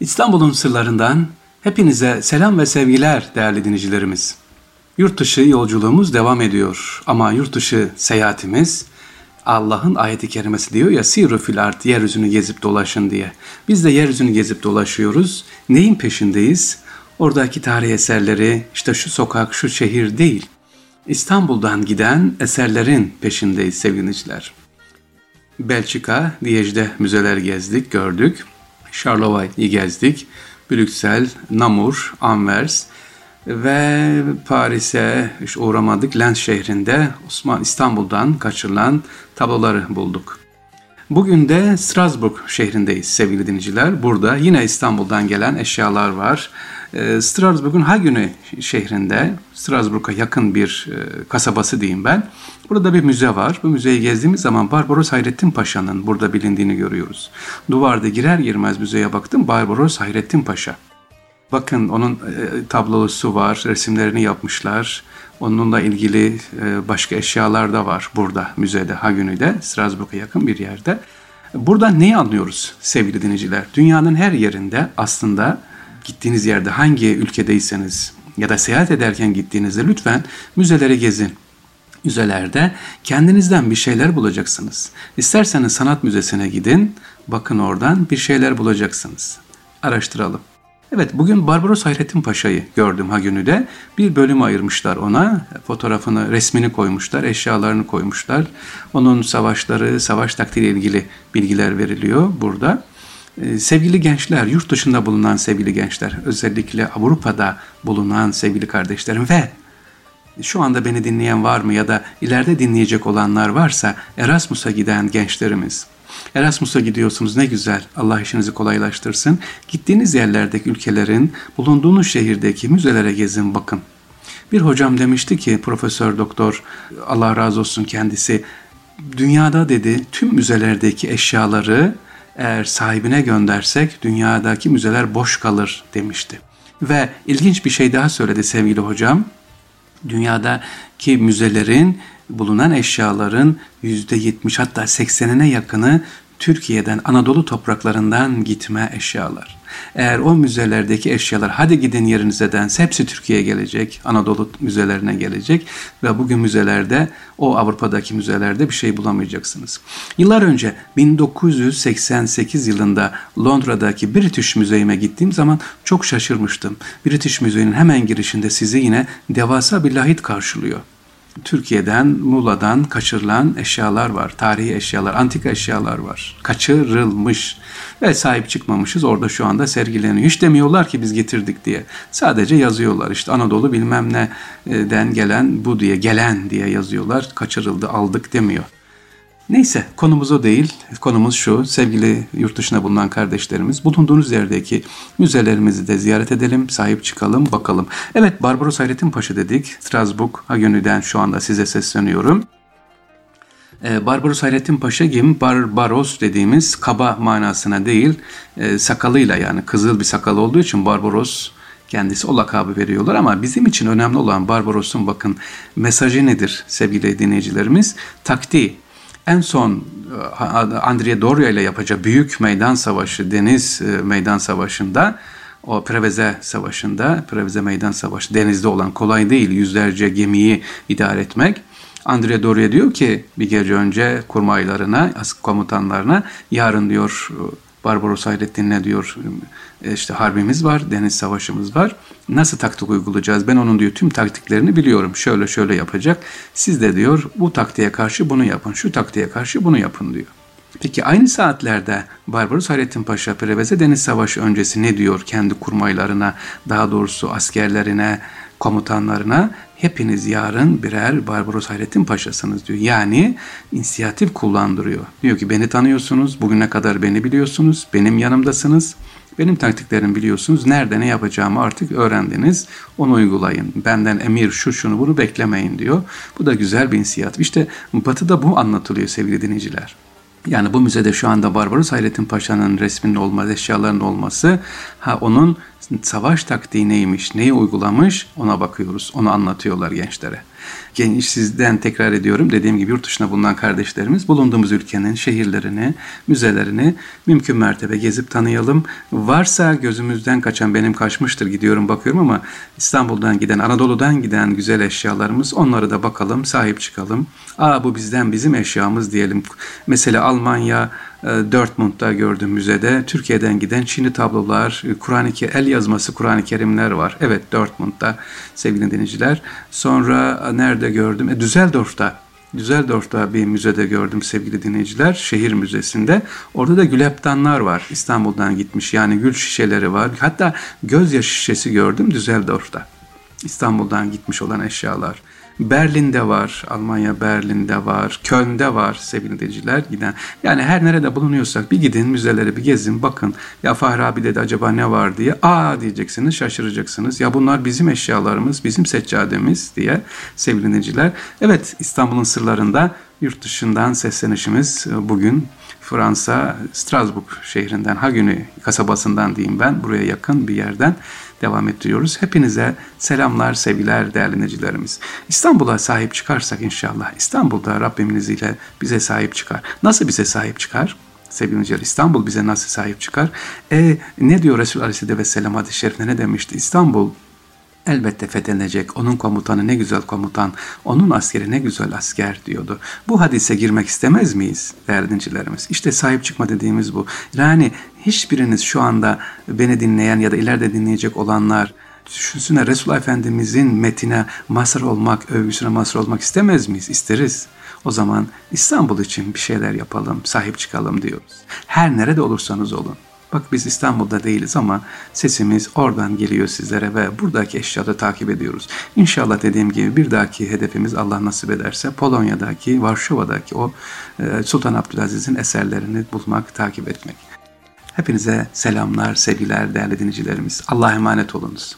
İstanbul'un sırlarından hepinize selam ve sevgiler değerli dinleyicilerimiz. Yurt dışı yolculuğumuz devam ediyor ama yurt dışı seyahatimiz Allah'ın ayeti kerimesi diyor ya siru fil art yeryüzünü gezip dolaşın diye. Biz de yeryüzünü gezip dolaşıyoruz. Neyin peşindeyiz? Oradaki tarih eserleri işte şu sokak şu şehir değil. İstanbul'dan giden eserlerin peşindeyiz sevgili dinleyiciler. Belçika, Liège'de müzeler gezdik, gördük. Charleroi gezdik. Brüksel, Namur, Anvers ve Paris'e işte uğramadık. Lens şehrinde Osman İstanbul'dan kaçırılan tabloları bulduk. Bugün de Strasbourg şehrindeyiz sevgili dinleyiciler. Burada yine İstanbul'dan gelen eşyalar var. Ee, Strasbourg'un Hagünü şehrinde, Strasbourg'a yakın bir e, kasabası diyeyim ben. Burada bir müze var. Bu müzeyi gezdiğimiz zaman Barbaros Hayrettin Paşa'nın burada bilindiğini görüyoruz. Duvarda girer girmez müzeye baktım Barbaros Hayrettin Paşa. Bakın onun e, tablosu var, resimlerini yapmışlar. Onunla ilgili e, başka eşyalar da var burada müzede, Hagünü'de, Strasbourg'a yakın bir yerde. Buradan neyi anlıyoruz sevgili dinleyiciler? Dünyanın her yerinde aslında gittiğiniz yerde hangi ülkedeyseniz ya da seyahat ederken gittiğinizde lütfen müzeleri gezin. Müzelerde kendinizden bir şeyler bulacaksınız. İsterseniz sanat müzesine gidin, bakın oradan bir şeyler bulacaksınız. Araştıralım. Evet bugün Barbaros Hayrettin Paşa'yı gördüm Hagünü'de. Bir bölüm ayırmışlar ona. Fotoğrafını, resmini koymuşlar, eşyalarını koymuşlar. Onun savaşları, savaş taktiğiyle ilgili bilgiler veriliyor burada. Ee, sevgili gençler, yurt dışında bulunan sevgili gençler, özellikle Avrupa'da bulunan sevgili kardeşlerim ve şu anda beni dinleyen var mı ya da ileride dinleyecek olanlar varsa Erasmus'a giden gençlerimiz, Erasmus'a gidiyorsunuz ne güzel. Allah işinizi kolaylaştırsın. Gittiğiniz yerlerdeki ülkelerin, bulunduğunuz şehirdeki müzelere gezin bakın. Bir hocam demişti ki Profesör Doktor Allah razı olsun kendisi dünyada dedi tüm müzelerdeki eşyaları eğer sahibine göndersek dünyadaki müzeler boş kalır demişti. Ve ilginç bir şey daha söyledi sevgili hocam. Dünyadaki müzelerin bulunan eşyaların %70 hatta 80'ine yakını Türkiye'den, Anadolu topraklarından gitme eşyalar. Eğer o müzelerdeki eşyalar hadi gidin yerinize dense hepsi Türkiye'ye gelecek, Anadolu müzelerine gelecek ve bugün müzelerde, o Avrupa'daki müzelerde bir şey bulamayacaksınız. Yıllar önce 1988 yılında Londra'daki British Müzeyime gittiğim zaman çok şaşırmıştım. British Müzey'in hemen girişinde sizi yine devasa bir lahit karşılıyor. Türkiye'den, Muğla'dan kaçırılan eşyalar var. Tarihi eşyalar, antika eşyalar var. Kaçırılmış ve sahip çıkmamışız. Orada şu anda sergileniyor. Hiç demiyorlar ki biz getirdik diye. Sadece yazıyorlar. İşte Anadolu bilmem neden gelen bu diye, gelen diye yazıyorlar. Kaçırıldı, aldık demiyor. Neyse konumuz o değil. Konumuz şu sevgili yurt dışına bulunan kardeşlerimiz bulunduğunuz yerdeki müzelerimizi de ziyaret edelim, sahip çıkalım, bakalım. Evet Barbaros Hayrettin Paşa dedik. Strasbourg Hagönü'den şu anda size sesleniyorum. Ee, Barbaros Hayrettin Paşa gibi Barbaros dediğimiz kaba manasına değil e, sakalıyla yani kızıl bir sakal olduğu için Barbaros kendisi o lakabı veriyorlar ama bizim için önemli olan Barbaros'un bakın mesajı nedir sevgili dinleyicilerimiz? Taktiği en son e, Andrea Doria ile yapacağı büyük meydan savaşı, deniz e, meydan savaşında o Preveze Savaşı'nda, Preveze Meydan Savaşı denizde olan kolay değil yüzlerce gemiyi idare etmek. Andrea Doria diyor ki bir gece önce kurmaylarına, komutanlarına yarın diyor Barbaros Hayrettin'le diyor e, işte harbimiz var, deniz savaşımız var. Nasıl taktik uygulayacağız? Ben onun diyor tüm taktiklerini biliyorum. Şöyle şöyle yapacak. Siz de diyor bu taktiğe karşı bunu yapın, şu taktiğe karşı bunu yapın diyor. Peki aynı saatlerde Barbaros Hayrettin Paşa Preveze Deniz Savaşı öncesi ne diyor kendi kurmaylarına, daha doğrusu askerlerine, komutanlarına hepiniz yarın birer Barbaros Hayrettin Paşa'sınız diyor. Yani inisiyatif kullandırıyor. Diyor ki beni tanıyorsunuz, bugüne kadar beni biliyorsunuz, benim yanımdasınız. Benim taktiklerimi biliyorsunuz. Nerede ne yapacağımı artık öğrendiniz. Onu uygulayın. Benden emir şu şunu bunu beklemeyin diyor. Bu da güzel bir inisiyatif. İşte Batı'da bu anlatılıyor sevgili dinleyiciler. Yani bu müzede şu anda Barbaros Hayrettin Paşa'nın resminin olması, eşyalarının olması, ha onun savaş taktiği neymiş, neyi uygulamış ona bakıyoruz, onu anlatıyorlar gençlere. Genç sizden tekrar ediyorum. Dediğim gibi yurt dışına bulunan kardeşlerimiz bulunduğumuz ülkenin şehirlerini, müzelerini mümkün mertebe gezip tanıyalım. Varsa gözümüzden kaçan benim kaçmıştır gidiyorum bakıyorum ama İstanbul'dan giden, Anadolu'dan giden güzel eşyalarımız onları da bakalım, sahip çıkalım. Aa bu bizden bizim eşyamız diyelim. Mesela Almanya, Dortmund'da gördüm müzede. Türkiye'den giden Çinli tablolar, e, Kur'an-ı el yazması Kur'an-ı Kerimler var. Evet Dortmund'da sevgili dinleyiciler. Sonra e, nerede gördüm? E, Düsseldorf'ta Düsseldorf'ta bir müzede gördüm sevgili dinleyiciler. Şehir müzesinde. Orada da gülaptanlar var. İstanbul'dan gitmiş yani gül şişeleri var. Hatta gözyaşı şişesi gördüm Düsseldorf'ta. İstanbul'dan gitmiş olan eşyalar. Berlin'de var, Almanya Berlin'de var, Köln'de var sevgili dinleyiciler giden. Yani her nerede bulunuyorsak bir gidin müzeleri bir gezin bakın. Ya Fahri abi dedi acaba ne var diye. Aa diyeceksiniz şaşıracaksınız. Ya bunlar bizim eşyalarımız, bizim seccademiz diye sevgili dinleyiciler. Evet İstanbul'un sırlarında yurt dışından seslenişimiz e, bugün Fransa, Strasbourg şehrinden, Hagünü kasabasından diyeyim ben, buraya yakın bir yerden devam ettiriyoruz. Hepinize selamlar, sevgiler değerli dinleyicilerimiz. İstanbul'a sahip çıkarsak inşallah, İstanbul'da Rabbimin izniyle bize sahip çıkar. Nasıl bize sahip çıkar? Sevgili dinleyiciler, İstanbul bize nasıl sahip çıkar? E, ne diyor Resul Aleyhisselatü Vesselam hadis-i şerifinde ne demişti? İstanbul elbette fethedilecek. Onun komutanı ne güzel komutan, onun askeri ne güzel asker diyordu. Bu hadise girmek istemez miyiz değerli dincilerimiz? İşte sahip çıkma dediğimiz bu. Yani hiçbiriniz şu anda beni dinleyen ya da ileride dinleyecek olanlar düşünsünler Resulullah Efendimizin metine mazhar olmak, övgüsüne mazhar olmak istemez miyiz? İsteriz. O zaman İstanbul için bir şeyler yapalım, sahip çıkalım diyoruz. Her nerede olursanız olun. Bak biz İstanbul'da değiliz ama sesimiz oradan geliyor sizlere ve buradaki eşyada takip ediyoruz. İnşallah dediğim gibi bir dahaki hedefimiz Allah nasip ederse Polonya'daki, Varşova'daki o e, Sultan Abdülaziz'in eserlerini bulmak, takip etmek. Hepinize selamlar, sevgiler değerli dinleyicilerimiz. Allah'a emanet olunuz.